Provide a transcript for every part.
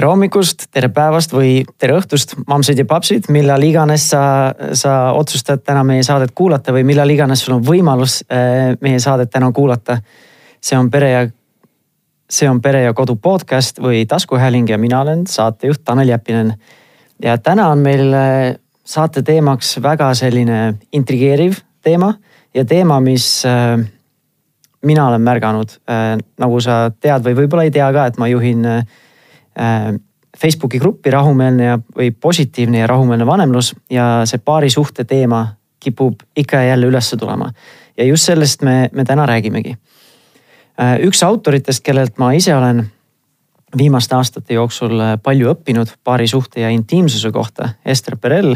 tere hommikust, tere päevast või tere õhtust, mammsid ja papsid, millal iganes sa, sa otsustad täna meie saadet kuulata või millal iganes sul on võimalus äh, meie saadet täna kuulata. see on Pere ja, see on Pere ja Kodu podcast või taskuhääling ja mina olen saatejuht Tanel Jeppinen. ja täna on meil äh, saate teemaks väga selline intrigeeriv teema ja teema, mis äh, mina olen märganud, nagu sa tead või võib-olla ei tea ka, et ma juhin Äh, Facebooki gruppi rahumeelne ja, või positiivne ja rahumeelne vanemlus ja see paarisuhte teema kipub ikka ja jälle ülesse tulema. ja just sellest me, me täna räägimegi. Äh, üks autoritest, kellelt ma ise olen viimaste aastate jooksul äh, palju õppinud paarisuhte ja intiimsuse kohta, Ester Perel,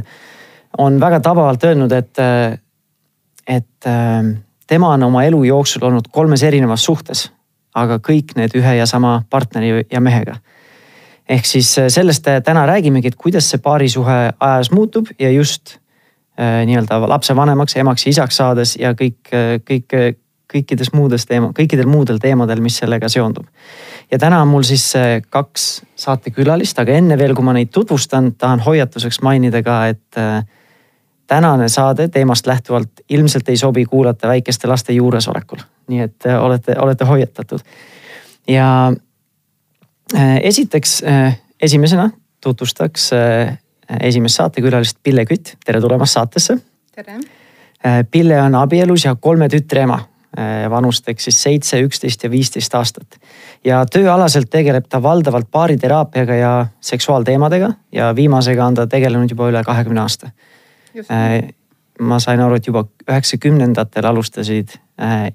on väga tabavalt öelnud, et, et tema on oma elu jooksul olnud kolmes erinevas suhtes, aga kõik need ühe ja sama partneri ja mehega ehk siis äh, sellest äh, täna räägimegi, et kuidas see paarisuhe ajas muutub ja just äh, nii-öelda lapsevanemaks, emaks ja isaks saades ja kõik, kõik, kõikides muudes teema, kõikidel muudel teemadel, mis sellega seondub. ja täna on mul siis kaks saatekülalist, aga enne veel, kui ma neid tutvustan, tahan hoiatuseks mainida ka, et tänane saade teemast lähtuvalt ilmselt ei sobi kuulata väikeste laste juuresolekul. nii et olete, olete hoiatatud. ja esiteks äh, esimesena tutvustaks äh, esimest saatekülalist Pille Kütt, tere tulemast saatesse. tere. Pille on abielus ja kolme tütre ema, vanusteks siis seitse, üksteist ja viisteist aastat. ja tööalaselt tegeleb ta valdavalt baariteraapiaga ja seksuaalteemadega ja viimasega on ta tegelenud juba üle kahekümne aasta. ma sain aru, et juba üheksakümnendatel alustasid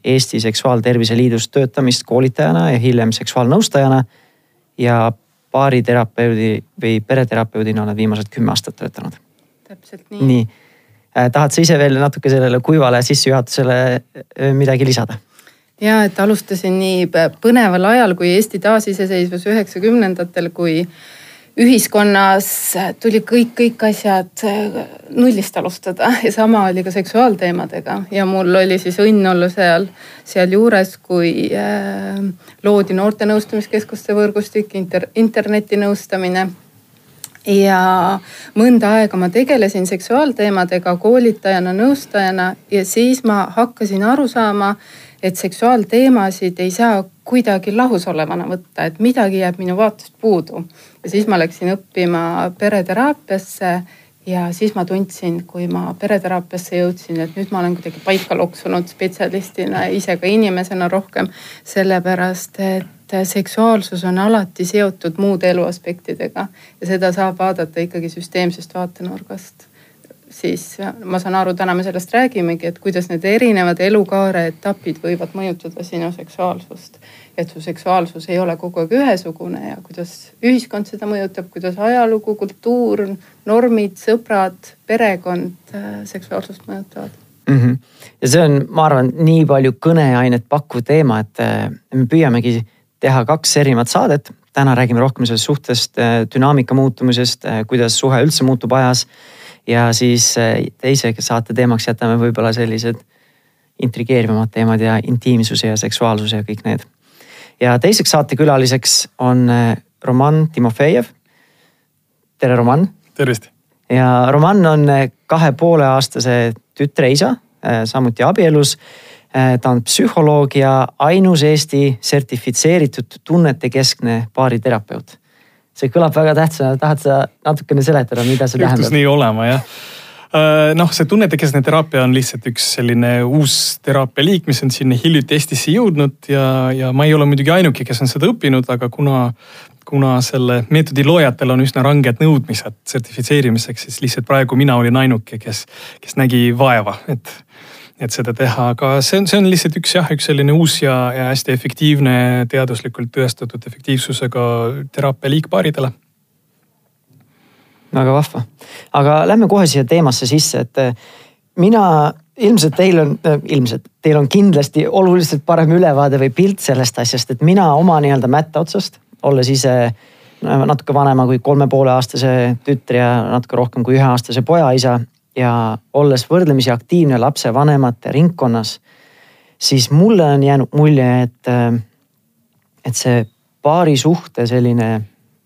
Eesti Seksuaaltervise Liidus töötamist koolitajana ja hiljem seksuaalnõustajana ja baariterapeudi või pereterapeudina oled viimased kümme aastat töötanud. täpselt nii. nii, äh, tahad sa ise veel natuke sellele kuivale sissejuhatusele äh, midagi lisada? ja et alustasin nii põneval ajal kui Eesti taasiseseisvus üheksakümnendatel, kui ühiskonnas tuli kõik, kõik asjad äh, nullist alustada ja sama oli ka seksuaalteemadega. Ja mul oli siis õnn olla seal, sealjuures, kui äh, loodi noorte nõustamiskeskuste võrgustik inter,, internetinõustamine ja mõnda aega ma tegelesin seksuaalteemadega koolitajana, nõustajana ja siis ma hakkasin aru saama, et seksuaalteemasid ei saa kuidagi lahus olevana võtta, et midagi jääb minu vaatest puudu. ja siis ma läksin õppima pereteraapiasse ja siis ma tundsin, kui ma pereteraapiasse jõudsin, et nüüd ma olen kuidagi paika loksunud spetsialistina, ise ka inimesena rohkem. sellepärast, et seksuaalsus on alati seotud muude eluaspektidega ja seda saab vaadata ikkagi süsteemsest vaatenurgast siis ma saan aru, täna me sellest räägimegi, et kuidas need erinevad elukaare etapid võivad mõjutada sinu seksuaalsust. et su seksuaalsus ei ole kogu aeg ühesugune ja kuidas ühiskond seda mõjutab, kuidas ajalugu, kultuur, normid, sõbrad, perekond äh, seksuaalsust mõjutavad mm. -hmm. ja see on, ma arvan, nii palju kõneainet pakkuv teema, et äh, me püüamegi teha kaks erinevat saadet. täna räägime rohkem sellest suhtest, äh, dünaamika muutumisest, kuidas suhe üldse muutub ajas ja siis eh, teise saate teemaks jätame võib-olla sellised intrigeerivamad teemad ja intiimsuse ja seksuaalsuse ja kõik need. ja teiseks saatekülaliseks on eh, Roman Timofejev. tere, Roman. tervist. ja Roman on eh, kahe poole aastase tütre isa, samuti abielus. ta on psühholoog ja ainus Eesti sertifitseeritud tunnetekeskne baariterapeut see kõlab väga tähtsana, tahad sa natukene seletada, mida see tähendab? juhtus nii olema jah äh, noh, see tunnetekeskne teraapia on lihtsalt üks selline uus teraapia liik, mis on siin hiljuti Eestisse jõudnud ja, ja ma ei ole muidugi ainuke, kes on seda õppinud, aga kuna, kuna selle meetodi loojatel on üsna ranged nõudmised sertifitseerimiseks, siis lihtsalt praegu mina olin ainuke, kes, kes nägi vaeva, et et seda teha, aga see on, see on lihtsalt üks jah, üks selline uus ja, ja hästi efektiivne, teaduslikult tõestatud efektiivsusega teraapia liik paaridele. väga vahva, aga lähme kohe siia teemasse sisse, et eh, mina ilmselt teil on, eh, ilmselt teil on kindlasti oluliselt parem ülevaade või pilt sellest asjast, et mina oma nii-öelda mätta otsast, olles ise natuke vanema kui kolme poole aastase tütre ja natuke rohkem kui üheaastase poja isa ja olles võrdlemisi aktiivne lapsevanemate ringkonnas, siis mulle on jäänud mulje, et, et see paarisuhte selline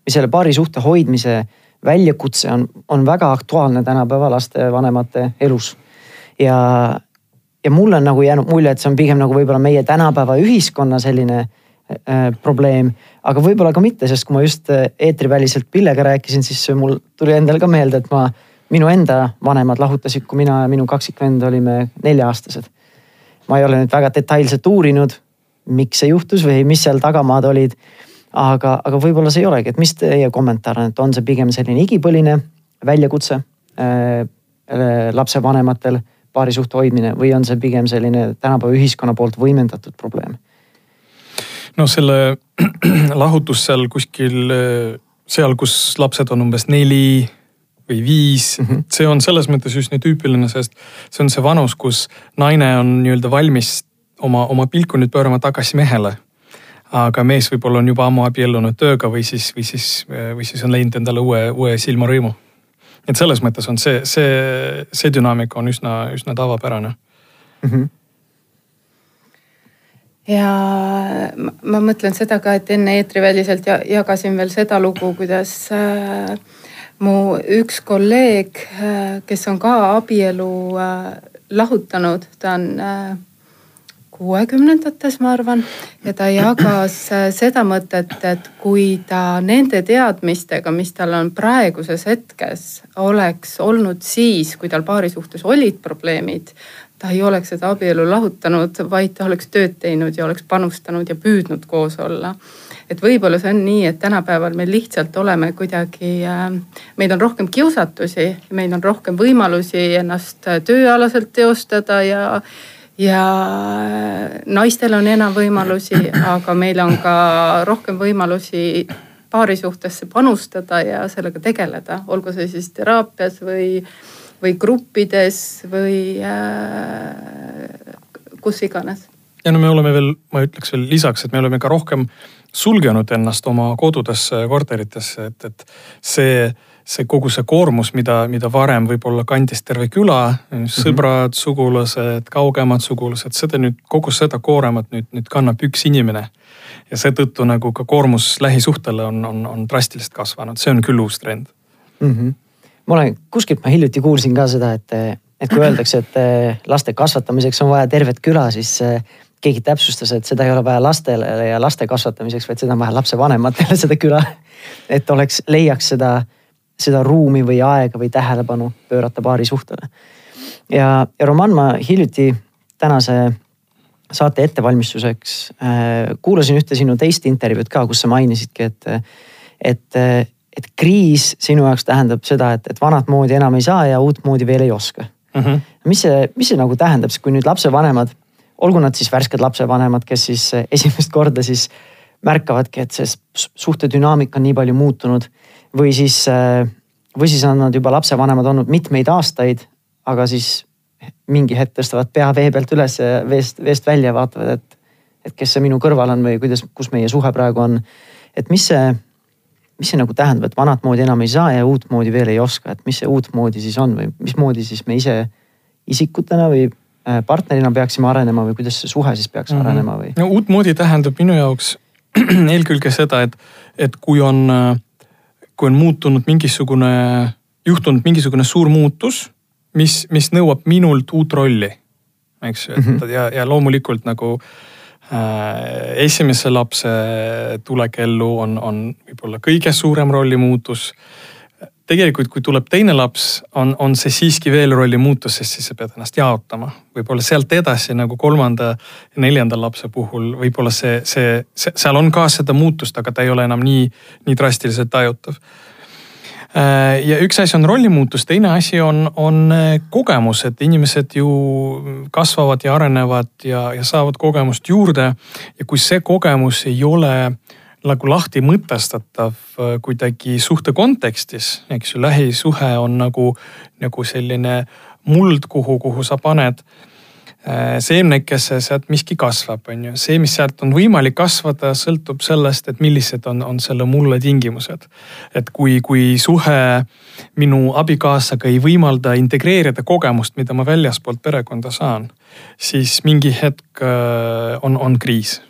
selle paarisuhte hoidmise väljakutse on, on väga aktuaalne tänapäeva lastevanemate elus. ja, ja mulle on nagu jäänud mulje, et see on pigem nagu võib-olla meie tänapäeva ühiskonna selline äh, probleem, aga võib-olla ka mitte, sest kui ma just äh, eetriväliselt Pillega rääkisin, siis mul tuli endal ka meelde, et ma, minu enda vanemad lahutasid, kui mina ja minu kaksikvend olime nelja-aastased. ma ei ole nüüd väga detailselt uurinud, miks see juhtus või mis seal tagamaad olid aga, aga võib-olla see ei olegi, et mis teie kommentaar on, et on see pigem selline igipõline väljakutse äh, äh lapsevanematel paarisuhte hoidmine või on see pigem selline tänapäeva ühiskonna poolt võimendatud probleem? no selle lahutus seal kuskil seal, kus lapsed on umbes neli või viis mm, -hmm. see on selles mõttes üsna tüüpiline, sest see on see vanus, kus naine on nii-öelda valmis oma, oma pilku nüüd pöörama tagasi mehele aga mees võib-olla on juba ammu abiellunud tööga või siis, või siis, või siis on leidnud endale uue, uue silmarõimu. et selles mõttes on see, see, see dünaamika on üsna, üsna tavapärane mm. -hmm ja ma mõtlen seda ka, et enne eetriväliselt jagasin veel seda lugu, kuidas äh, mu üks kolleeg, äh, kes on ka abielu äh, lahutanud, ta on kuuekümnendates, ma arvan. ja ta jagas äh, seda mõtet, et kui ta nende teadmistega, mis tal on praeguses hetkes, oleks olnud siis, kui tal paari suhtes olid probleemid, ta ei oleks seda abielu lahutanud, vaid ta oleks tööd teinud ja oleks panustanud ja püüdnud koos olla et võib-olla see on nii, et tänapäeval me lihtsalt oleme kuidagi äh,, meil on rohkem kiusatusi, meil on rohkem võimalusi ennast tööalaselt teostada ja ja naistel on enam võimalusi, aga meil on ka rohkem võimalusi paarisuhtesse panustada ja sellega tegeleda, olgu see siis teraapias või, või gruppides või äh, kus iganes. ja no me oleme veel, ma ütleks veel lisaks, et me oleme ka rohkem sulgenud ennast oma kodudesse, korteritesse, et, et see see kogu see koormus, mida, mida varem võib-olla kandis terve küla, sõbrad -hmm. sugulased, kaugemad sugulased, seda nüüd, kogu seda kooremat nüüd, nüüd kannab üks inimene. ja seetõttu nagu ka koormus lähisuhtele on, on, on drastiliselt kasvanud, see on küll uus trend mm. -hmm. ma olen, kuskilt ma hiljuti kuulsin ka seda, et, et kui öeldakse, et laste kasvatamiseks on vaja tervet küla, siis keegi täpsustas, et seda ei ole vaja lastele ja laste kasvatamiseks, vaid seda on vaja lapsevanematele, seda küla. et oleks, leiaks seda seda ruumi või aega või tähelepanu pöörata paari suhtele. ja, ja Roman, ma hiljuti tänase saate ettevalmistuseks äh, kuulasin ühte sinu teist intervjuud ka, kus sa mainisidki, et, et, et kriis sinu jaoks tähendab seda, et, et vanat moodi enam ei saa ja uut moodi veel ei oska mm. -hmm. mis see, mis see nagu tähendab, kui nüüd lapsevanemad, olgu nad siis värsked lapsevanemad, kes siis esimest korda siis märkavadki, et see suhte dünaamika on nii palju muutunud või siis, äh, või siis on nad juba lapsevanemad olnud mitmeid aastaid, aga siis mingi hetk tõstavad pea vee pealt üles ja veest, veest välja ja vaatavad, et, et kes see minu kõrval on või kuidas, kus meie suhe praegu on. et mis see, mis see nagu tähendab, et vanat moodi enam ei saa ja uutmoodi veel ei oska, et mis see uutmoodi siis on või mismoodi siis me ise isikutena või partnerina peaksime arenema või kuidas see suhe siis peaks mm -hmm. arenema või? no uutmoodi tähendab minu jaoks eelkõige seda, et, et kui on äh, kui on muutunud mingisugune, juhtunud mingisugune suur muutus, mis, mis nõuab minult uut rolli, eks ju, et mm -hmm. ja, ja loomulikult nagu äh, esimese lapse tulek ellu on, on võib-olla kõige suurem rollimuutus tegelikult, kui tuleb teine laps, on, on see siiski veel rolli muutus, sest siis sa pead ennast jaotama. võib-olla sealt edasi nagu kolmanda ja neljanda lapse puhul võib-olla see, see, see, seal on ka seda muutust, aga ta ei ole enam nii, nii drastiliselt tajutav. Äh, ja üks asi on rollimuutus, teine asi on, on äh, kogemus, et inimesed ju kasvavad ja arenevad ja, ja saavad kogemust juurde. ja kui see kogemus ei ole äh, nagu lahti mõtestatav äh, kuidagi suhte kontekstis, eks ju, lähisuhe on nagu, nagu selline muld, kuhu, kuhu sa paned äh, seemnekesse, sealt miski kasvab, on ju. see, mis sealt on võimalik kasvada, sõltub sellest, et millised on, on selle mulle tingimused. et kui, kui suhe minu abikaasaga ei võimalda integreerida kogemust, mida ma väljaspoolt perekonda saan, siis mingi hetk äh, on, on kriis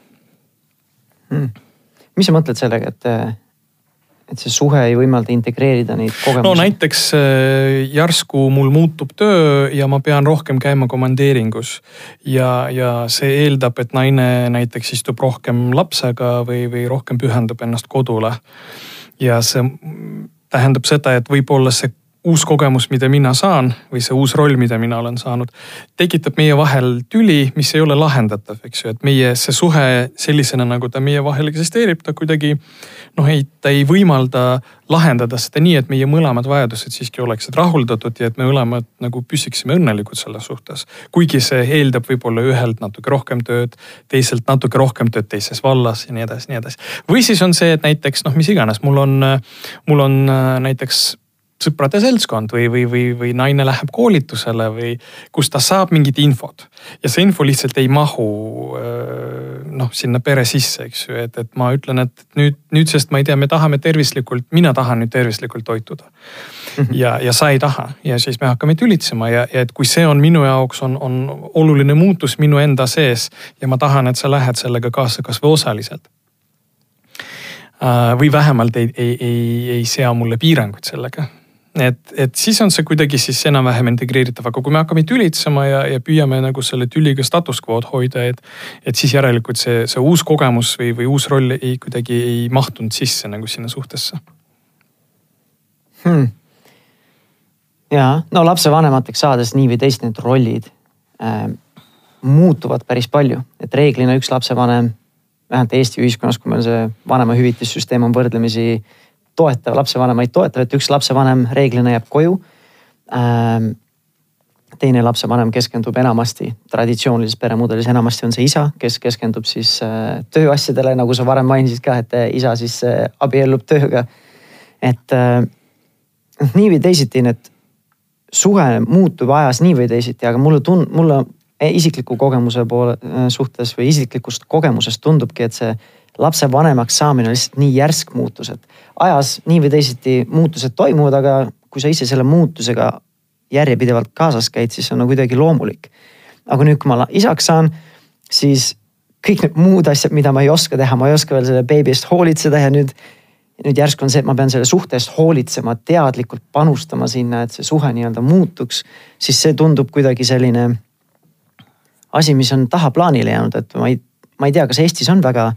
hmm mis sa mõtled sellega, et, et see suhe ei võimalda integreerida neid kogemusi? no näiteks äh, järsku mul muutub töö ja ma pean rohkem käima komandeeringus. ja, ja see eeldab, et naine näiteks istub rohkem lapsega või, või rohkem pühendab ennast kodule. ja see tähendab seda, et võib-olla see uus kogemus, mida mina saan või see uus roll, mida mina olen saanud, tekitab meie vahel tüli, mis ei ole lahendatav, eks ju, et meie see suhe sellisena, nagu ta meie vahel eksisteerib, ta kuidagi noh, ei, ta ei võimalda lahendada seda nii, et meie mõlemad vajadused siiski oleksid rahuldatud ja et me mõlemad nagu püsiksime õnnelikud selles suhtes. kuigi see eeldab võib-olla ühelt natuke rohkem tööd, teiselt natuke rohkem tööd teises vallas ja nii edasi, nii edasi. või siis on see, et näiteks noh, mis iganes, mul on, mul on äh, näiteks sõprade seltskond või, või, või, või naine läheb koolitusele või kus ta saab mingit infot. ja see info lihtsalt ei mahu noh, sinna pere sisse, eks ju, et, et ma ütlen, et nüüd, nüüdsest ma ei tea, me tahame tervislikult, mina tahan nüüd tervislikult toituda. -hmm. ja, ja sa ei taha ja siis me hakkame tülitsema ja, ja et kui see on minu jaoks on, on oluline muutus minu enda sees ja ma tahan, et sa lähed sellega kaasa kasvõi osaliselt või vähemalt ei, ei, ei, ei sea mulle piiranguid sellega et, et siis on see kuidagi siis enam-vähem integreeritav, aga kui me hakkame tülitsema ja, ja püüame nagu selle tüliga status quo'd hoida, et. et siis järelikult see, see uus kogemus või, või uus roll ei kuidagi ei mahtunud sisse nagu sinna suhtesse. Hmm.. ja no lapsevanemateks saades nii või teisiti need rollid äh, muutuvad päris palju, et reeglina üks lapsevanem, vähemalt Eesti ühiskonnas, kui meil see vanemahüvitissüsteem on võrdlemisi toetav, lapsevanemaid toetav, et üks lapsevanem reeglina jääb koju ähm, teine lapsevanem keskendub enamasti, traditsioonilises peremudelis enamasti on see isa, kes keskendub siis äh, tööasjadele, nagu sa varem mainisid ka, et äh, isa siis äh, abiellub tööga. et nii või teisiti need suhe muutub ajas nii või teisiti, aga mulle tund-, mulle isikliku kogemuse poole suhtes või isiklikust kogemusest tundubki, et see lapsevanemaks saamine on lihtsalt nii järsk muutus, et ajas nii või teisiti muutused toimuvad, aga kui sa ise selle muutusega järjepidevalt kaasas käid, siis on nagu kuidagi loomulik. aga nüüd, kui ma isaks saan, siis kõik need muud asjad, mida ma ei oska teha, ma ei oska veel selle beebi eest hoolitseda ja nüüd. nüüd järsku on see, et ma pean selle suhte eest hoolitsema, teadlikult panustama sinna, et see suhe nii-öelda muutuks. siis see tundub kuidagi selline asi, mis on tahaplaanile jäänud, et ma ei, ma ei tea, kas Eestis on väga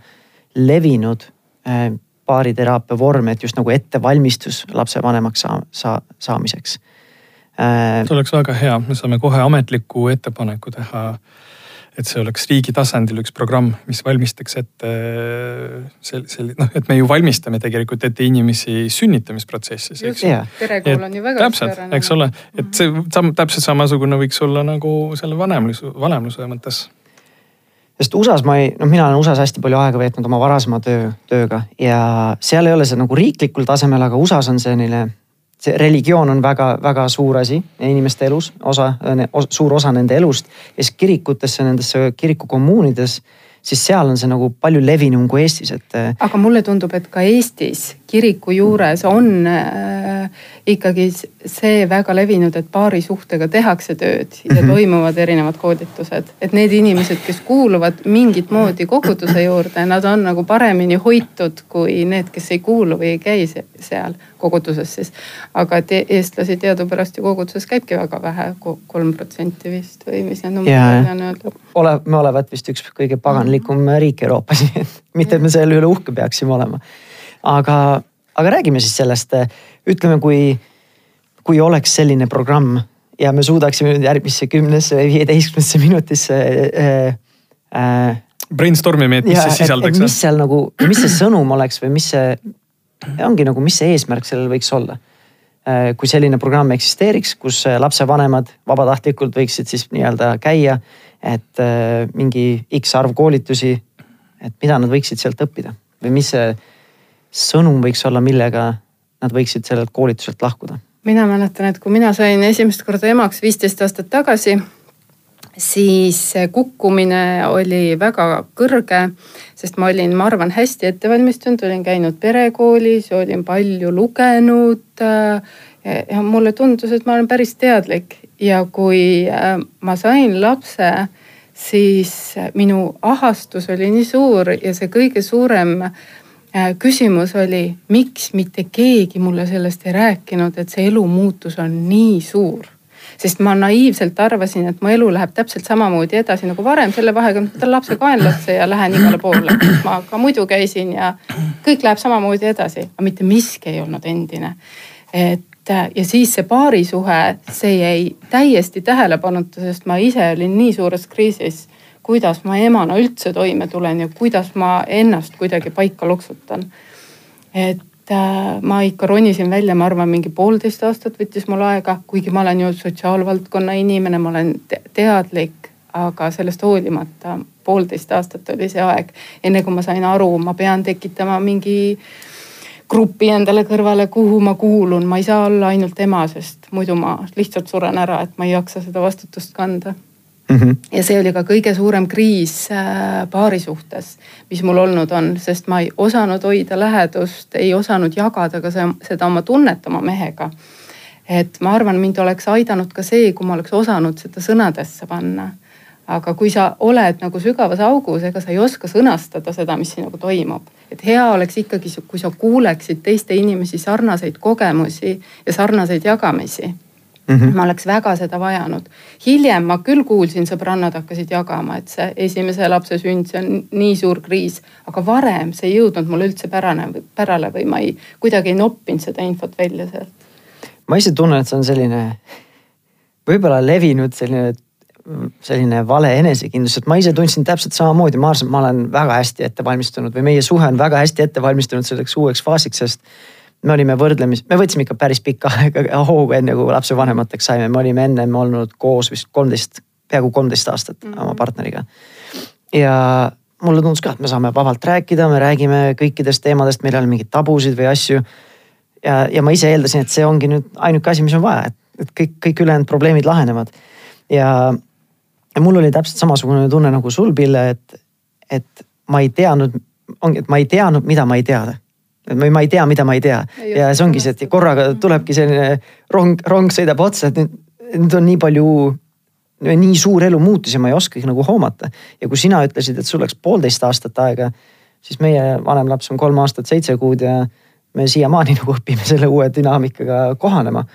levinud äh, baariteraapia vorm, et just nagu ettevalmistus lapsevanemaks saa, saa, saamiseks. Äh, see oleks väga hea, me saame kohe ametliku ettepaneku teha. et see oleks riigi tasandil üks programm, mis valmistaks ette sel-, sel-, noh, et me ju valmistame tegelikult ette inimesi sünnitamisprotsessis, eks ju. perekool on ju väga. täpselt, eks ole, et see sam, täpselt samasugune võiks olla nagu selle vanemluse, vanemluse mõttes sest USA-s ma ei, noh, mina olen USA-s hästi palju aega veetnud oma varasema töö, tööga ja seal ei ole see nagu riiklikul tasemel, aga USA-s on selline. see religioon on väga-väga suur asi inimeste elus, osa, suur osa nende elust ja siis kirikutesse, nendesse kirikukommuunides siis seal on see nagu palju levinum kui Eestis, et. Aga mulle tundub, et ka Eestis kiriku juures on äh, ikkagi see väga levinud, et paarisuhtega tehakse tööd ja mm -hmm. toimuvad erinevad koolitused. et need inimesed, kes kuuluvad mingit moodi koguduse juurde, nad on nagu paremini hoitud kui need, kes ei kuulu või ei käi seal koguduses siis. aga et eestlasi teadupärast ju koguduses käibki väga vähe, kolm protsenti vist või mis need numbrid on öeldud. ole, me olevat vist üks kõige paganlikum mm -hmm. riik Euroopas mitte, et me selle üle uhke peaksime olema. aga, aga räägime siis sellest, ütleme, kui, kui oleks selline programm ja me suudaksime nüüd järgmisse kümnesse või viieteistkümnesse minutisse äh, äh, brainstormime, et mis ja, see sisaldaks. mis seal nagu, mis see sõnum oleks või mis see ongi nagu, mis see eesmärk sellel võiks olla. Äh, kui selline programm eksisteeriks, kus äh, lapsevanemad vabatahtlikult võiksid siis nii-öelda käia, et äh, mingi X arv koolitusi, et mida nad võiksid sealt õppida või mis see sõnum võiks olla, millega nad võiksid sellelt koolituselt lahkuda? mina mäletan, et kui mina sain esimest korda emaks viisteist aastat tagasi siis kukkumine oli väga kõrge, sest ma olin, ma arvan, hästi ette valmistunud, olin käinud perekoolis, olin palju lugenud. ja mulle tundus, et ma olen päris teadlik ja kui äh, ma sain lapse, siis minu ahastus oli nii suur ja see kõige suurem küsimus oli, miks mitte keegi mulle sellest ei rääkinud, et see elu muutus on nii suur sest ma naiivselt arvasin, et mu elu läheb täpselt samamoodi edasi nagu varem, selle vahega, ma võtan lapse kaenlasse ja lähen igale poole. ma ka muidu käisin ja kõik läheb samamoodi edasi, aga mitte miski ei olnud endine. et ja siis see paarisuhe, see jäi täiesti tähelepanuta, sest ma ise olin nii suures kriisis kuidas ma emana üldse toime tulen ja kuidas ma ennast kuidagi paika loksutan. et äh, ma ikka ronisin välja, ma arvan, mingi poolteist aastat võttis mul aega, kuigi ma olen ju sotsiaalvaldkonna inimene, ma olen te teadlik, aga sellest hoolimata poolteist aastat oli see aeg, enne kui ma sain aru, ma pean tekitama mingi grupi endale kõrvale, kuhu ma kuulun, ma ei saa olla ainult ema, sest muidu ma lihtsalt suren ära, et ma ei jaksa seda vastutust kanda mm. -hmm. ja see oli ka kõige suurem kriis äh, paari suhtes, mis mul olnud on, sest ma ei osanud hoida lähedust, ei osanud jagada ka seda oma tunnet oma mehega. et ma arvan, mind oleks aidanud ka see, kui ma oleks osanud seda sõnadesse panna. aga kui sa oled nagu sügavas augus, ega sa ei oska sõnastada seda, mis sinuga toimub. et hea oleks ikkagi, kui sa kuuleksid teiste inimesi sarnaseid kogemusi ja sarnaseid jagamisi Mm -hmm. ma oleks väga seda vajanud. hiljem ma küll kuulsin, sõbrannad hakkasid jagama, et see esimese lapse sünd, see on nii suur kriis, aga varem see ei jõudnud mulle üldse pärane, pärale või ma ei, kuidagi ei noppinud seda infot välja sealt. ma ise tunnen, et see on selline võib-olla levinud selline, selline vale enesekindlus, et ma ise tundsin täpselt samamoodi, ma arvasin, et ma olen väga hästi ette valmistunud või meie suhe on väga hästi ette valmistunud selleks uueks faasiks, sest me olime võrdlemis, me võtsime ikka päris pikka aega hoogu enne kui lapsevanemateks saime, me olime ennem olnud koos vist kolmteist, peaaegu kolmteist aastat mm -hmm. oma partneriga. ja mulle tundus ka, et me saame vabalt rääkida, me räägime kõikidest teemadest, meil ei ole mingeid tabusid või asju. ja, ja ma ise eeldasin, et see ongi nüüd ainuke asi, mis on vaja, et, et kõik, kõik ülejäänud probleemid lahenevad. ja, ja mul oli täpselt samasugune tunne nagu sul, Pille, et, et ma ei teadnud, ongi, et ma ei teadnud, mida ma ei teada või ma ei tea, mida ma ei tea. ja see ongi see, et korraga tulebki selline rong, rong sõidab otsa, et nüüd, nüüd on nii palju, nii suur elu muutus ja ma ei oskagi nagu hoomata. ja kui sina ütlesid, et sul läks poolteist aastat aega, siis meie vanem laps on kolm aastat, seitse kuud ja me siiamaani nagu õpime selle uue dünaamikaga kohanema.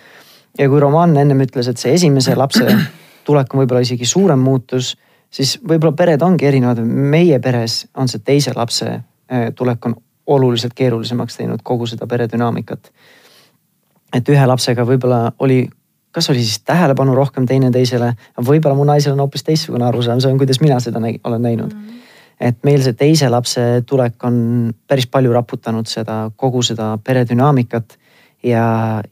ja kui Roman ennem ütles, et see esimese lapse tulek on võib-olla isegi suurem muutus, siis võib-olla pered ongi erinevad. meie peres on see teise lapse eh, tulek on oluliselt keerulisemaks teinud kogu seda peredünaamikat. et ühe lapsega võib-olla oli, kas oli siis tähelepanu rohkem teineteisele, võib-olla mu naisel on hoopis teistsugune arusaam, see on, kuidas mina seda näi, olen näinud mm. -hmm et meil see teise lapse tulek on päris palju raputanud seda, kogu seda peredünaamikat. ja,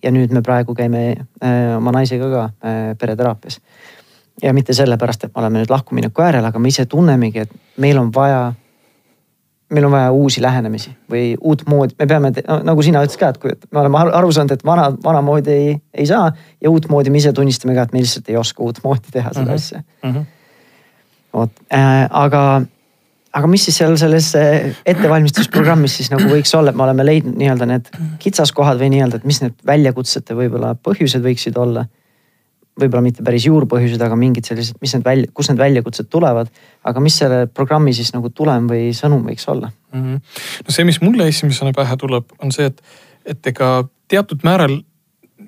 ja nüüd me praegu käime äh, oma naisega ka äh, pereteraapias. ja mitte sellepärast, et me oleme nüüd lahkumineku äärel, aga me ise tunnemegi, et meil on vaja meil on vaja uusi lähenemisi või uut moodi, me peame, nagu sina ütlesid ka, et kui me oleme aru saanud, et vana, vanamoodi ei, ei saa ja uutmoodi me ise tunnistame ka, et me lihtsalt ei oska uutmoodi teha seda mm -hmm. asja mm. -hmm. vot äh,, aga, aga mis siis seal selles äh, ettevalmistusprogrammis siis nagu võiks olla, et me oleme leidnud nii-öelda need kitsaskohad või nii-öelda, et mis need väljakutsete võib-olla põhjused võiksid olla võib-olla mitte päris juurpõhjused, aga mingid sellised, mis need välja, kust need väljakutsed tulevad. aga mis selle programmi siis nagu tulem või sõnum võiks olla mm? -hmm. no see, mis mulle esimesena pähe tuleb, on see, et, et ega teatud määral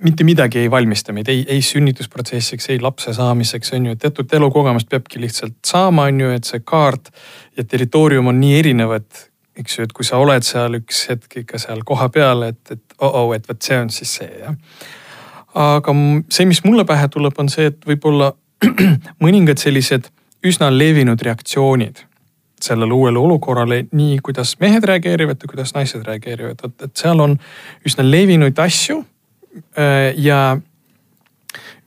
mitte midagi ei valmista meid, ei, ei sünnitusprotsessiks, ei lapse saamiseks, on ju, teatud elukogemust peabki lihtsalt saama, on ju, et see kaart ja territoorium on nii erinevad, eks ju, et kui sa oled seal üks hetk ikka seal kohapeal, et, et oh-oh, et vot see on siis see jah aga see, mis mulle pähe tuleb, on see, et võib-olla mõningad sellised üsna levinud reaktsioonid sellele uuele olukorrale, nii kuidas mehed reageerivad ja kuidas naised reageerivad, et, et seal on üsna levinuid asju. Äh, ja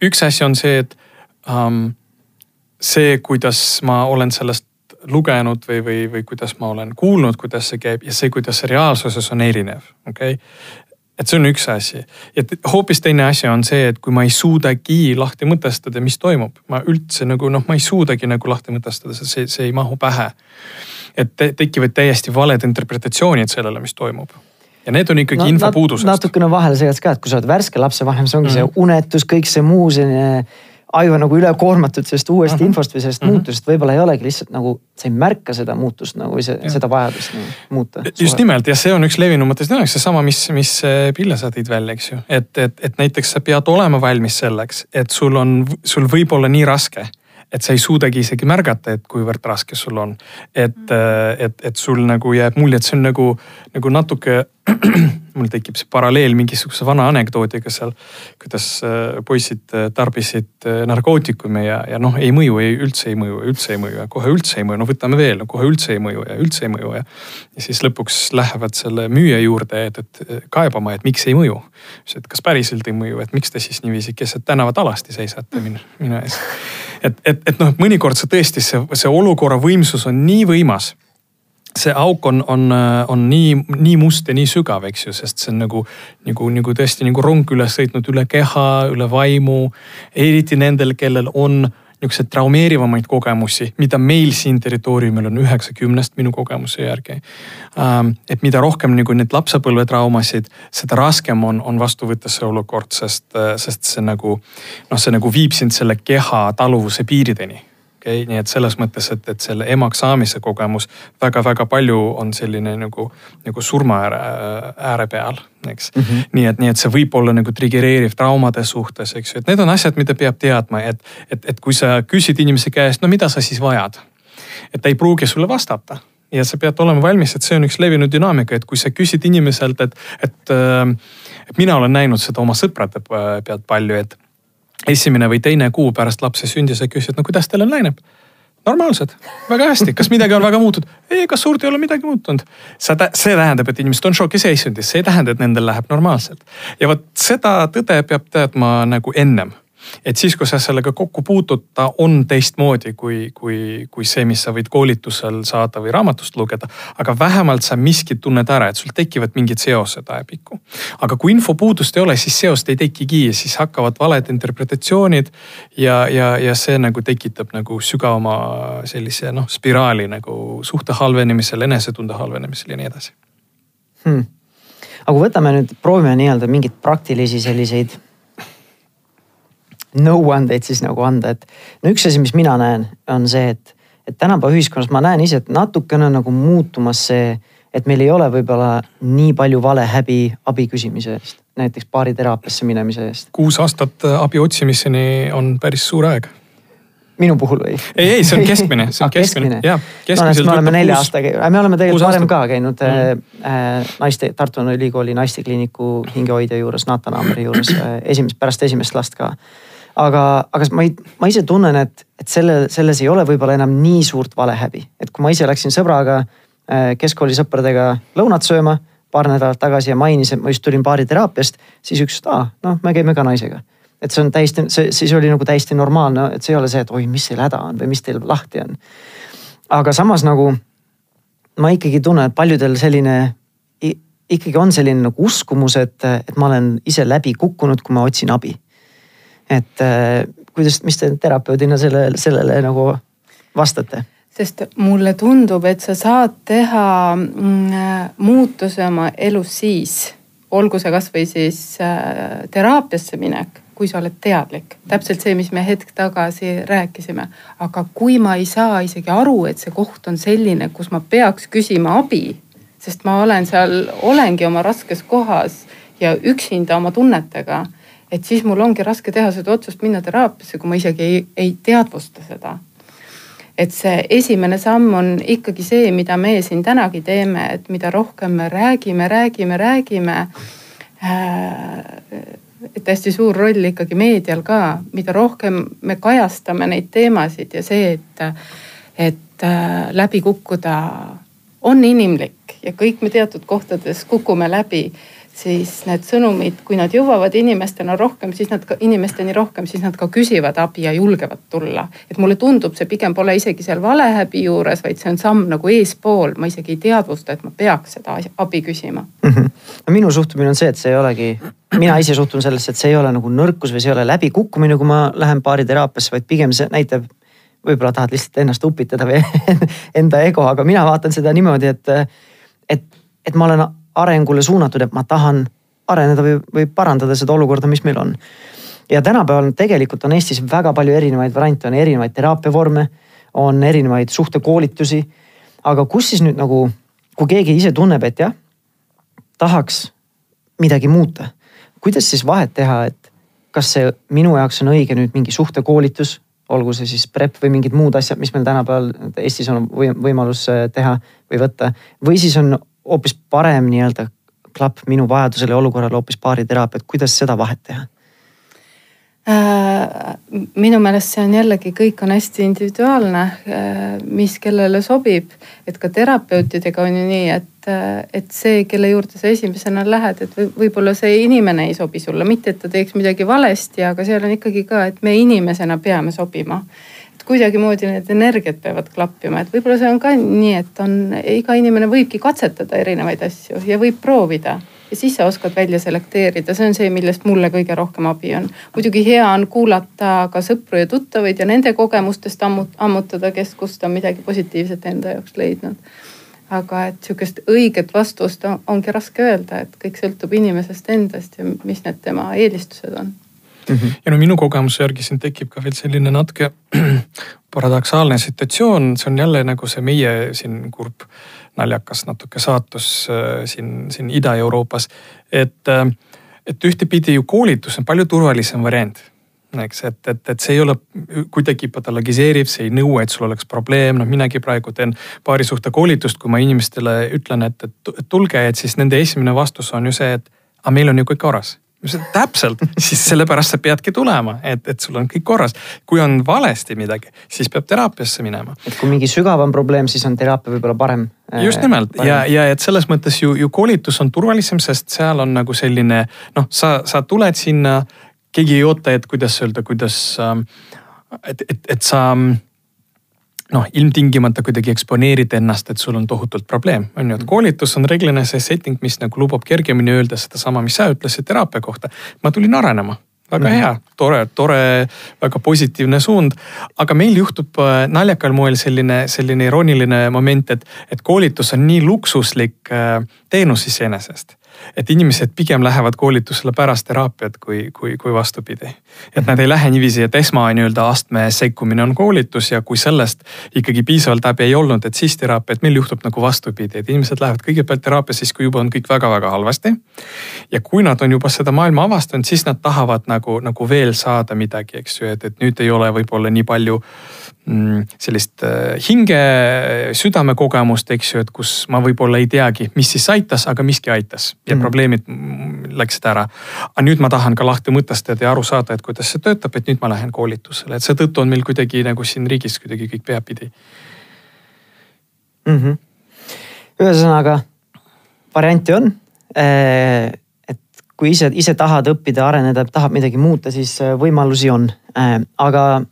üks asi on see, et um, see, kuidas ma olen sellest lugenud või, või, või kuidas ma olen kuulnud, kuidas see käib ja see, kuidas see reaalsuses on erinev, okei okay? Et see on üks asi. ja hoopis teine asi on see, et kui ma ei suudagi lahti mõtestada, mis toimub, ma üldse nagu noh, ma ei suudagi nagu lahti mõtestada, see, see ei mahu pähe. et tekivad täiesti valed interpretatsioonid sellele, mis toimub ja need on ikkagi no, infopuudusest. natukene vahele segatud ka, et kui sa oled värske lapsevanem, see ongi mm see unetus, kõik see muu selline aju nagu ülekoormatud sellest uuest uh -huh. infost või sellest uh -huh. muutusest, võib-olla ei olegi lihtsalt nagu, sa ei märka seda muutust nagu see, seda vajadust nagu, muuta. just nimelt ja see on üks levinumatest, seesama, mis, mis Pille sa tõid välja, eks ju, et, et, et näiteks sa pead olema valmis selleks, et sul on, sul võib olla nii raske et sa ei suudagi isegi märgata, et kuivõrd raske sul on. et, et, et sul nagu jääb mulje, et see on nagu, nagu natuke mul tekib see paralleel mingisuguse vana anekdoodiga seal, kuidas äh, poisid äh, tarbisid äh, narkootikume ja, ja noh, ei mõju, ei üldse ei mõju, üldse ei mõju ja kohe üldse ei mõju, no võtame veel, no kohe üldse ei mõju ja üldse ei mõju ja. ja siis lõpuks lähevad selle müüja juurde, et, et kaebama, et miks ei mõju. siis, et kas päriselt ei mõju, et miks te siis niiviisi keset tänavat alasti seisate minu, minu ees. Et, et, et noh, mõnikord see tõesti see, see olukorra võimsus on nii võimas see auk on, on, on nii, nii must ja nii sügav, eks ju, sest see on nagu, nagu, nagu tõesti nagu rong üles sõitnud üle keha, üle vaimu. eriti nendel, kellel on niisuguseid traumeerivamaid kogemusi, mida meil siin territooriumil on üheksakümnest minu kogemuse järgi. Ähm, et mida rohkem nagu neid lapsepõlvetraumasid, seda raskem on, on vastu võtta see olukord, sest, sest see nagu noh, see nagu viib sind selle keha taluvuse piirideni okei okay?, nii et selles mõttes, et, et selle emaks saamise kogemus väga-väga palju on selline nagu, nagu surma ääre, ääre peal, eks mm. -hmm. nii et, nii et see võib olla nagu trigereeriv traumade suhtes, eks ju, et need on asjad, mida peab teadma, et, et, et kui sa küsid inimese käest, no mida sa siis vajad. et ta ei pruugi sulle vastata ja sa pead olema valmis, et see on üks levinud dünaamika, et kui sa küsid inimeselt, et, et, et mina olen näinud seda oma sõprade pealt palju, et esimene või teine kuu pärast lapse sündi sa küsid, no kuidas teil on läinud? normaalsed, väga hästi, kas midagi on väga muutunud? ei, kas suurt ei ole midagi muutunud. see, see tähendab, et inimesed on šokiseisundis, see ei tähenda, et nendel läheb normaalselt. ja vot seda tõde peab teadma nagu ennem et siis, kui sa sellega kokku puutud, ta on teistmoodi kui, kui, kui see, mis sa võid koolitusel saada või raamatust lugeda. aga vähemalt sa miskit tunned ära, et sul tekivad mingid seosed ajapikku. aga kui infopuudust ei ole, siis seost ei tekigi siis hakkavad valed interpretatsioonid. ja, ja, ja see nagu tekitab nagu sügavama sellise noh, spiraali nagu suhte halvenemisel, enesetunde halvenemisel ja nii edasi hmm.. aga kui võtame nüüd, proovime nii-öelda mingeid praktilisi selliseid nõuandeid siis nagu anda, et no üks asi, mis mina näen, on see, et, et tänapäeva ühiskonnas ma näen ise, et natukene nagu muutumas see, et meil ei ole võib-olla nii palju valehäbi abi küsimise eest, näiteks baariteraapiasse minemise eest. kuus aastat äh, abi otsimiseni on päris suur aeg minu puhul või? ei, ei, see on keskmine, see on ah, keskmine, jah. No, me oleme nelja aastaga, me oleme tegelikult varem ka käinud mm. äh, naiste, Tartu Ülikooli naistekliiniku hingehoidja juures, Naatan Aameri juures äh, esimest, pärast esimest last ka aga, aga ma ei, ma ise tunnen, et, et selle, selles ei ole võib-olla enam nii suurt valehäbi, et kui ma ise läksin sõbraga äh, keskkooli sõpradega lõunat sööma paar nädalat tagasi ja mainis, et ma just tulin baariteraapiast, siis üks, et aa, noh, me käime ka naisega. et see on täiesti, see siis oli nagu täiesti normaalne, et see ei ole see, et oi, mis teil häda on või mis teil lahti on. aga samas nagu ma ikkagi tunnen, et paljudel selline ikkagi on selline nagu uskumus, et, et ma olen ise läbi kukkunud, kui ma otsin abi et äh, kuidas, mis te terapeudina selle, sellele nagu vastate? sest mulle tundub, et sa saad teha mm, muutuse oma elus siis, olgu see kasvõi siis äh, teraapiasse minek, kui sa oled teadlik. täpselt see, mis me hetk tagasi rääkisime. aga kui ma ei saa isegi aru, et see koht on selline, kus ma peaks küsima abi, sest ma olen seal, olengi oma raskes kohas ja üksinda oma tunnetega et siis mul ongi raske teha seda otsust minna teraapiasse, kui ma isegi ei, ei teadvusta seda. et see esimene samm on ikkagi see, mida me siin tänagi teeme, et mida rohkem me räägime, räägime, räägime äh, et hästi suur roll ikkagi meedial ka, mida rohkem me kajastame neid teemasid ja see, et, et äh, läbi kukkuda on inimlik ja kõik me teatud kohtades kukume läbi siis need sõnumid, kui nad jõuavad inimestena rohkem, siis nad ka inimesteni rohkem, siis nad ka küsivad abi ja julgevad tulla. et mulle tundub, see pigem pole isegi seal valehäbi juures, vaid see on samm nagu eespool, ma isegi ei teadvusta, et ma peaks seda abi küsima mm. -hmm. no minu suhtumine on see, et see ei olegi, mina ise suhtun sellesse, et see ei ole nagu nõrkus või see ei ole läbikukkumine, kui ma lähen baariteraapiasse, vaid pigem see näitab võib-olla tahad lihtsalt ennast upitada või enda ego, aga mina vaatan seda niimoodi, et, et, et ma olen arengule suunatud, et ma tahan areneda või, või parandada seda olukorda, mis meil on. ja tänapäeval tegelikult on Eestis väga palju erinevaid variante, on erinevaid teraapiavorme, on erinevaid suhtekoolitusi. aga kus siis nüüd nagu, kui keegi ise tunneb, et jah, tahaks midagi muuta, kuidas siis vahet teha, et kas see minu jaoks on õige nüüd mingi suhtekoolitus, olgu see siis prep või mingid muud asjad, mis meil tänapäeval Eestis on võimalus äh, teha või võtta. või siis on hoopis parem nii-öelda klapp minu vajadusele ja olukorrale hoopis baariteraapia, et kuidas seda vahet teha Äh, minu meelest see on jällegi, kõik on hästi individuaalne, äh, mis kellele sobib. et ka terapeutidega on ju nii, et, äh, et see, kelle juurde sa esimesena lähed, et võib-olla see inimene ei sobi sulle, mitte et ta teeks midagi valesti, aga seal on ikkagi ka, et me inimesena peame sobima. Kuidagimoodi need energiat peavad klappima, et võib-olla see on ka nii, et on, iga inimene võibki katsetada erinevaid asju ja võib proovida ja siis sa oskad välja selekteerida, see on see, millest mulle kõige rohkem abi on. muidugi hea on kuulata ka sõpru ja tuttavaid ja nende kogemustest ammutada, kes kust on midagi positiivset enda jaoks leidnud. aga et sihukest õiget vastust ongi raske öelda, et kõik sõltub inimesest endast ja mis need tema eelistused on mm. -hmm. ja no minu kogemuse järgi siin tekib ka veel selline natuke paradoksaalne situatsioon, see on jälle nagu see meie siin kurb naljakas natuke saatus äh, siin, siin Ida-Euroopas. et, äh, et ühtepidi ju koolitus on palju turvalisem variant eks, et, et, et see ei ole kuidagi patologiseeriv, see ei nõua, et sul oleks probleem, noh minagi praegu teen paari suhte koolitust, kui ma inimestele ütlen, et, et tulge, et siis nende esimene vastus on ju see, et aga meil on ju kõik korras täpselt, siis sellepärast sa peadki tulema, et, et sul on kõik korras. kui on valesti midagi, siis peab teraapiasse minema. et kui mingi sügavam probleem, siis on teraapia võib-olla parem. just nimelt parem. ja, ja et selles mõttes ju, ju koolitus on turvalisem, sest seal on nagu selline noh, sa, sa tuled sinna, keegi ei oota, et kuidas öelda, kuidas, ähm, et, et, et sa noh, ilmtingimata kuidagi eksponeerid ennast, et sul on tohutult probleem, on ju, et koolitus on reeglina see setting, mis nagu lubab kergemini öelda sedasama, mis sa ütlesid teraapia kohta. ma tulin arenema, väga mhm. hea, tore, tore, väga positiivne suund. aga meil juhtub äh, naljakal moel selline, selline irooniline moment, et, et koolitus on nii luksuslik äh, teenus iseenesest et inimesed pigem lähevad koolitusele pärast teraapiat, kui, kui, kui vastupidi. et nad ei lähe niiviisi, et esma nii-öelda astme sekkumine on koolitus ja kui sellest ikkagi piisavalt abi ei olnud, et siis teraapia, et meil juhtub nagu vastupidi, et inimesed lähevad kõigepealt teraapiasse siis, kui juba on kõik väga-väga halvasti. ja kui nad on juba seda maailma avastanud, siis nad tahavad nagu, nagu veel saada midagi, eks ju, et, et nüüd ei ole võib-olla nii palju sellist äh, hinge, südamekogemust, eks ju, et kus ma võib-olla ei teagi, mis siis aitas, aga miski aitas ja mm. probleemid läksid ära. aga nüüd ma tahan ka lahti mõtestada ja aru saada, et kuidas see töötab, et nüüd ma lähen koolitusele, et seetõttu on meil kuidagi nagu siin riigis kuidagi kõik peapidi mm. -hmm. ühesõnaga variante on äh, et kui ise, ise tahad õppida, areneda, tahad midagi muuta, siis äh, võimalusi on. aga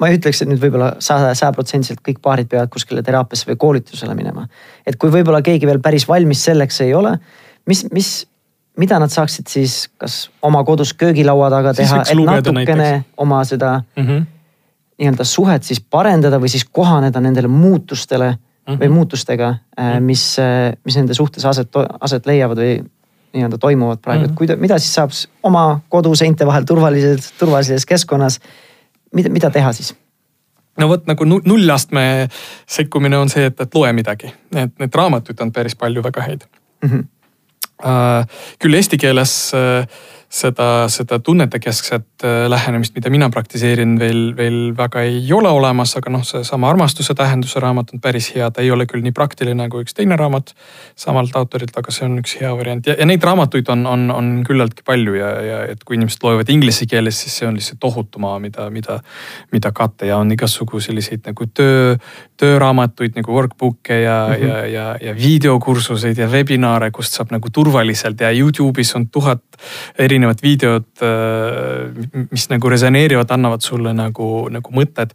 ma ei ütleks, et nüüd võib-olla sajaprotsendiliselt kõik paarid peavad kuskile teraapiasse või koolitusele minema. et kui võib-olla keegi veel päris valmis selleks ei ole, mis, mis, mida nad saaksid siis kas oma kodus köögilaua taga teha, et natukene näiteks. oma seda mm -hmm. nii-öelda suhet siis parendada või siis kohaneda nendele muutustele mm -hmm. või muutustega, äh, mis, äh, mis nende suhtes aset, aset leiavad või nii-öelda toimuvad praegu mm, -hmm. et kuida-, mida siis saab oma koduseinte vahel turvalises, turvalises keskkonnas mida, mida teha siis? no vot nagu nullastme sekkumine on see, et, et loe midagi, et neid raamatuid on päris palju väga häid mm. -hmm. Uh, küll eesti keeles uh, seda, seda tunnetekeskset äh, lähenemist, mida mina praktiseerin, veel, veel väga ei ole olemas, aga noh, seesama armastuse tähenduse raamat on päris hea, ta ei ole küll nii praktiline kui üks teine raamat samalt autorilt, aga see on üks hea variant ja, ja neid raamatuid on, on, on küllaltki palju ja, ja et kui inimesed loevad inglise keeles, siis see on lihtsalt tohutu maa, mida, mida, mida katta ja on igasugu selliseid nagu töö, tööraamatuid nagu workbook'e ja mm, -hmm. ja, ja, ja videokursuseid ja webinaare, kust saab nagu turvaliselt ja Youtube'is on tuhat erinevat erinevad videod, äh, mis nagu resoneerivad, annavad sulle nagu, nagu mõtted.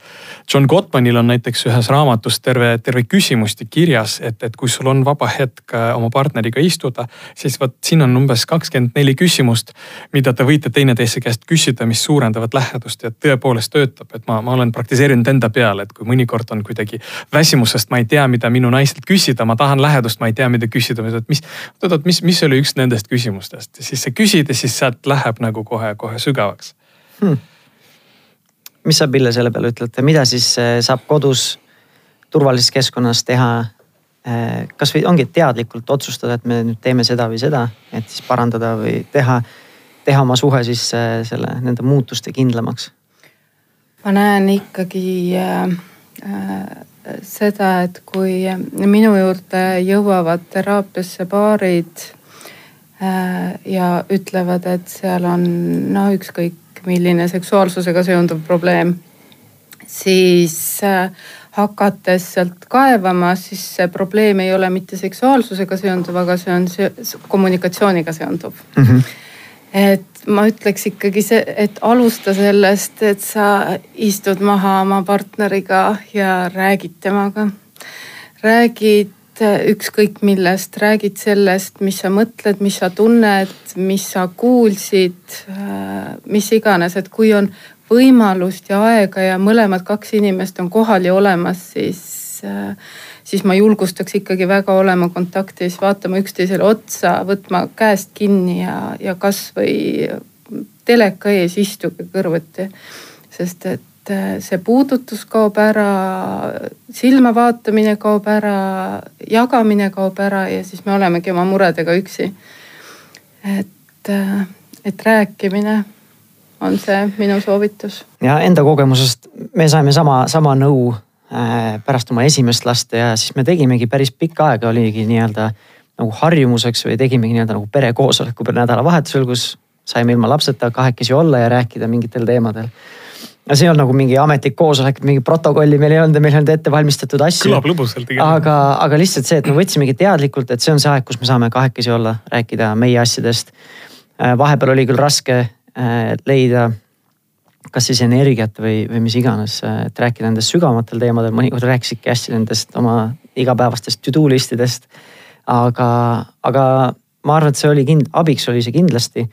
John Gottmanil on näiteks ühes raamatus terve, terve küsimustik kirjas, et, et kui sul on vaba hetk äh, oma partneriga istuda, siis vot siin on umbes kakskümmend neli küsimust, mida te võite teineteise käest küsida, mis suurendavad lähedust ja tõepoolest töötab, et ma, ma olen praktiseerinud enda peal, et kui mõnikord on kuidagi väsimusest, ma ei tea, mida minu naiselt küsida, ma tahan lähedust, ma ei tea, mida küsida, mis, oot-oot, mis, mis oli üks nendest küsimustest, siis sa küsid ja siis saad sealt läheb nagu kohe-kohe sügavaks hmm.. mis sa, Pille, selle peale ütled, mida siis äh, saab kodus turvalises keskkonnas teha? Äh, kasvõi ongi teadlikult otsustada, et me nüüd teeme seda või seda, et siis parandada või teha, teha oma suhe siis äh, selle, nende muutuste kindlamaks. ma näen ikkagi äh, seda, et kui minu juurde jõuavad teraapiasse paarid äh, ja ütlevad, et seal on no ükskõik milline seksuaalsusega seonduv probleem, siis äh, hakates sealt kaevama, siis see probleem ei ole mitte seksuaalsusega seonduv, aga see on see kommunikatsiooniga seonduv mm. -hmm. et ma ütleks ikkagi see, et alusta sellest, et sa istud maha oma partneriga ja räägid temaga. räägid ükskõik millest, räägid sellest, mis sa mõtled, mis sa tunned, mis sa kuulsid, mis iganes, et kui on võimalust ja aega ja mõlemad kaks inimest on kohal ja olemas, siis, siis ma julgustaks ikkagi väga olema kontaktis, vaatama üksteisele otsa, võtma käest kinni ja, ja kasvõi teleka ees istuge kõrvuti. sest et see puudutus kaob ära, silma vaatamine kaob ära, jagamine kaob ära ja siis me olemegi oma muredega üksi. et, et rääkimine on see minu soovitus. ja enda kogemusest me saime sama, sama nõu äh, pärast oma esimest last ja siis me tegimegi päris pikka aega oligi nii-öelda nagu harjumuseks või tegimegi nii-öelda nagu perekoosoleku nädalavahetusel, kus saime ilma lapseta kahekesi olla ja rääkida mingitel teemadel no see ei olnud nagu mingi ametlik koosolek, mingi protokolli meil ei olnud ja meil ei olnud ette valmistatud asju. kõlab lõbusalt aga, aga lihtsalt see, et me võtsimegi teadlikult, et see on see aeg, kus me saame kahekesi olla, rääkida meie asjadest. Äh, vahepeal oli küll raske Äh, leida kas siis energiat või, või mis iganes, äh, et rääkida nendest sügavamatel teemadel, mõnikord rääkisidki hästi nendest oma igapäevastest to do listidest. aga, aga ma arvan, et see oli kind-, abiks oli see kindlasti.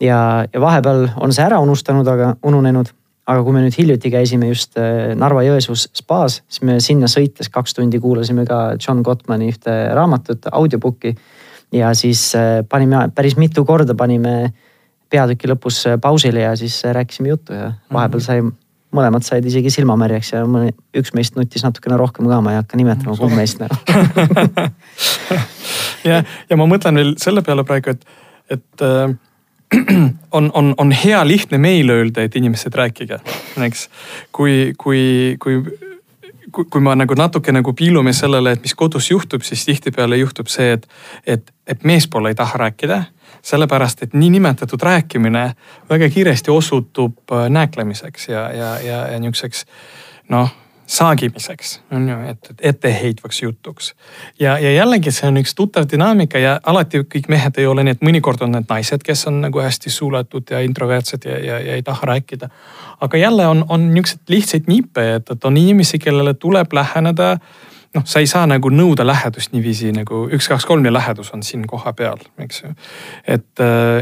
ja, ja vahepeal on see ära unustanud, aga ununenud. Aga kui me nüüd hiljuti käisime just äh, Narva-Jõesuus spaas, siis me sinna sõites kaks tundi kuulasime ka John Gottmani ühte raamatut, audiobook'i. ja siis panime päris mitu korda panime peatüki lõpus äh, pausile ja siis äh, rääkisime juttu ja vahepeal mhm. sai, mõlemad said isegi silmamärjaks ja mõni, üks meist nutis natukene rohkem ka, ma ei hakka nimetama, kumb meist nagu ja, ja ma mõtlen veel selle peale praegu, et, et äh, on, on, on hea lihtne meile öelda, et inimesed rääkige, eks. kui, kui, kui kui, kui ma nagu natuke nagu piilume sellele, et mis kodus juhtub, siis tihtipeale juhtub see, et, et, et meespool ei taha rääkida sellepärast et niinimetatud rääkimine väga kiiresti osutub äh, nääklemiseks ja, ja, ja, ja niisuguseks noh saagimiseks, on ju, et, et etteheitvaks jutuks. ja, ja jällegi see on üks tuttav dünaamika ja alati kõik mehed ei ole et mõnikord on need naised, kes on nagu hästi suletud ja introvertsed ja, ja, ja ei taha rääkida. aga jälle on, on niisuguseid lihtsaid nippe, et, et on inimesi, kellele tuleb läheneda äh, noh, sa ei saa nagu nõuda lähedust niiviisi nagu üks, kaks, kolm ja lähedus on siin kohapeal, eks ju. et,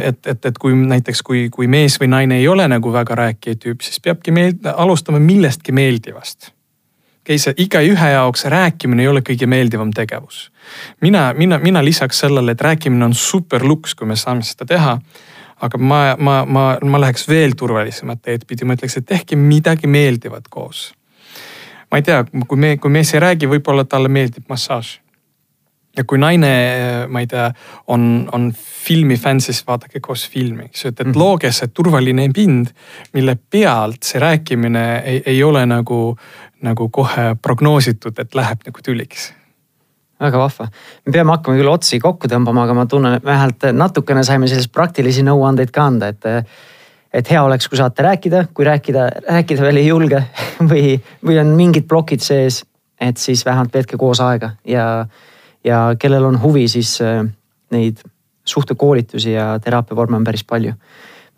et, et, et kui näiteks, kui, kui mees või naine ei ole nagu väga rääkija tüüp, siis peabki meil alustama millestki meeldivast. Okei, see igaühe jaoks rääkimine ei ole kõige meeldivam tegevus. mina, mina, mina lisaks sellele, et rääkimine on super luks, kui me saame seda teha aga ma, ma, ma, ma läheks veel turvalisemat teed pidi, ma ütleks, et tehke midagi meeldivat koos ma ei tea, kui me, kui mees ei räägi, võib-olla talle meeldib massaaž. ja kui naine, ma ei tea, on, on filmifänn, siis vaadake koos filmi, eks ju, et, et -hmm. looge see turvaline pind, mille pealt see rääkimine ei, ei ole nagu, nagu kohe prognoositud, et läheb nagu tüliks väga vahva. me peame hakkama küll otsi kokku tõmbama, aga ma tunnen, et vähemalt natukene saime selliseid praktilisi nõuandeid ka anda, et et hea oleks, kui saate rääkida, kui rääkida, rääkida veel ei julge või, või on mingid plokid sees, et siis vähemalt veetke koos aega ja, ja kellel on huvi, siis äh, neid suhtekoolitusi ja teraapiavorme on päris palju.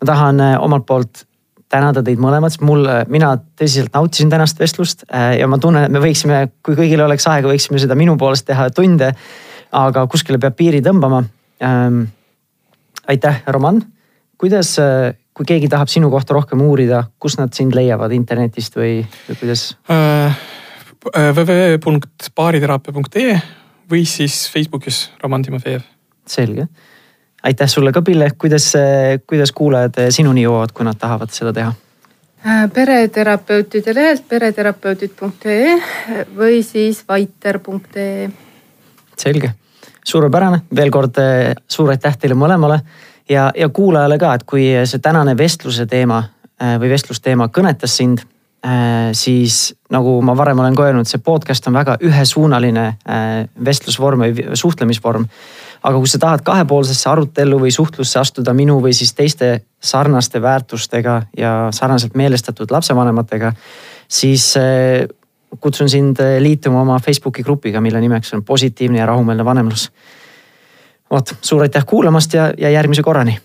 ma tahan äh, omalt poolt tänada teid mõlemad, sest mul, mina tõsiselt nautisin tänast vestlust äh, ja ma tunnen, et me võiksime, kui kõigil oleks aega, võiksime seda minu poolest teha tunde. aga kuskile peab piiri tõmbama ähm,. aitäh, Roman, kuidas kui keegi tahab sinu kohta rohkem uurida, kus nad sind leiavad internetist või, või kuidas äh,? äh www.baariteraapia.ee või siis Facebookis Roman Timofejev. selge, aitäh sulle ka, Pille, kuidas, kuidas kuulajad sinuni jõuavad, kui nad tahavad seda teha? pereterapeutide lehelt pereterapeutid.ee või siis vaiter.ee. selge, suurepärane, veel kord suur aitäh teile mõlemale ja, ja kuulajale ka, et kui see tänane vestluse teema või vestlusteema kõnetas sind Äh, siis nagu ma varem olen ka öelnud, see podcast on väga ühesuunaline äh, vestlusvorm või suhtlemisvorm. Aga kui sa tahad kahepoolsesse arutellu või suhtlusse astuda minu või siis teiste sarnaste väärtustega ja sarnaselt meelestatud lapsevanematega, siis äh, kutsun sind liituma oma Facebooki grupiga, mille nimeks on positiivne ja rahumeelne vanemlus. vot, suur aitäh kuulamast ja, ja järgmise korrani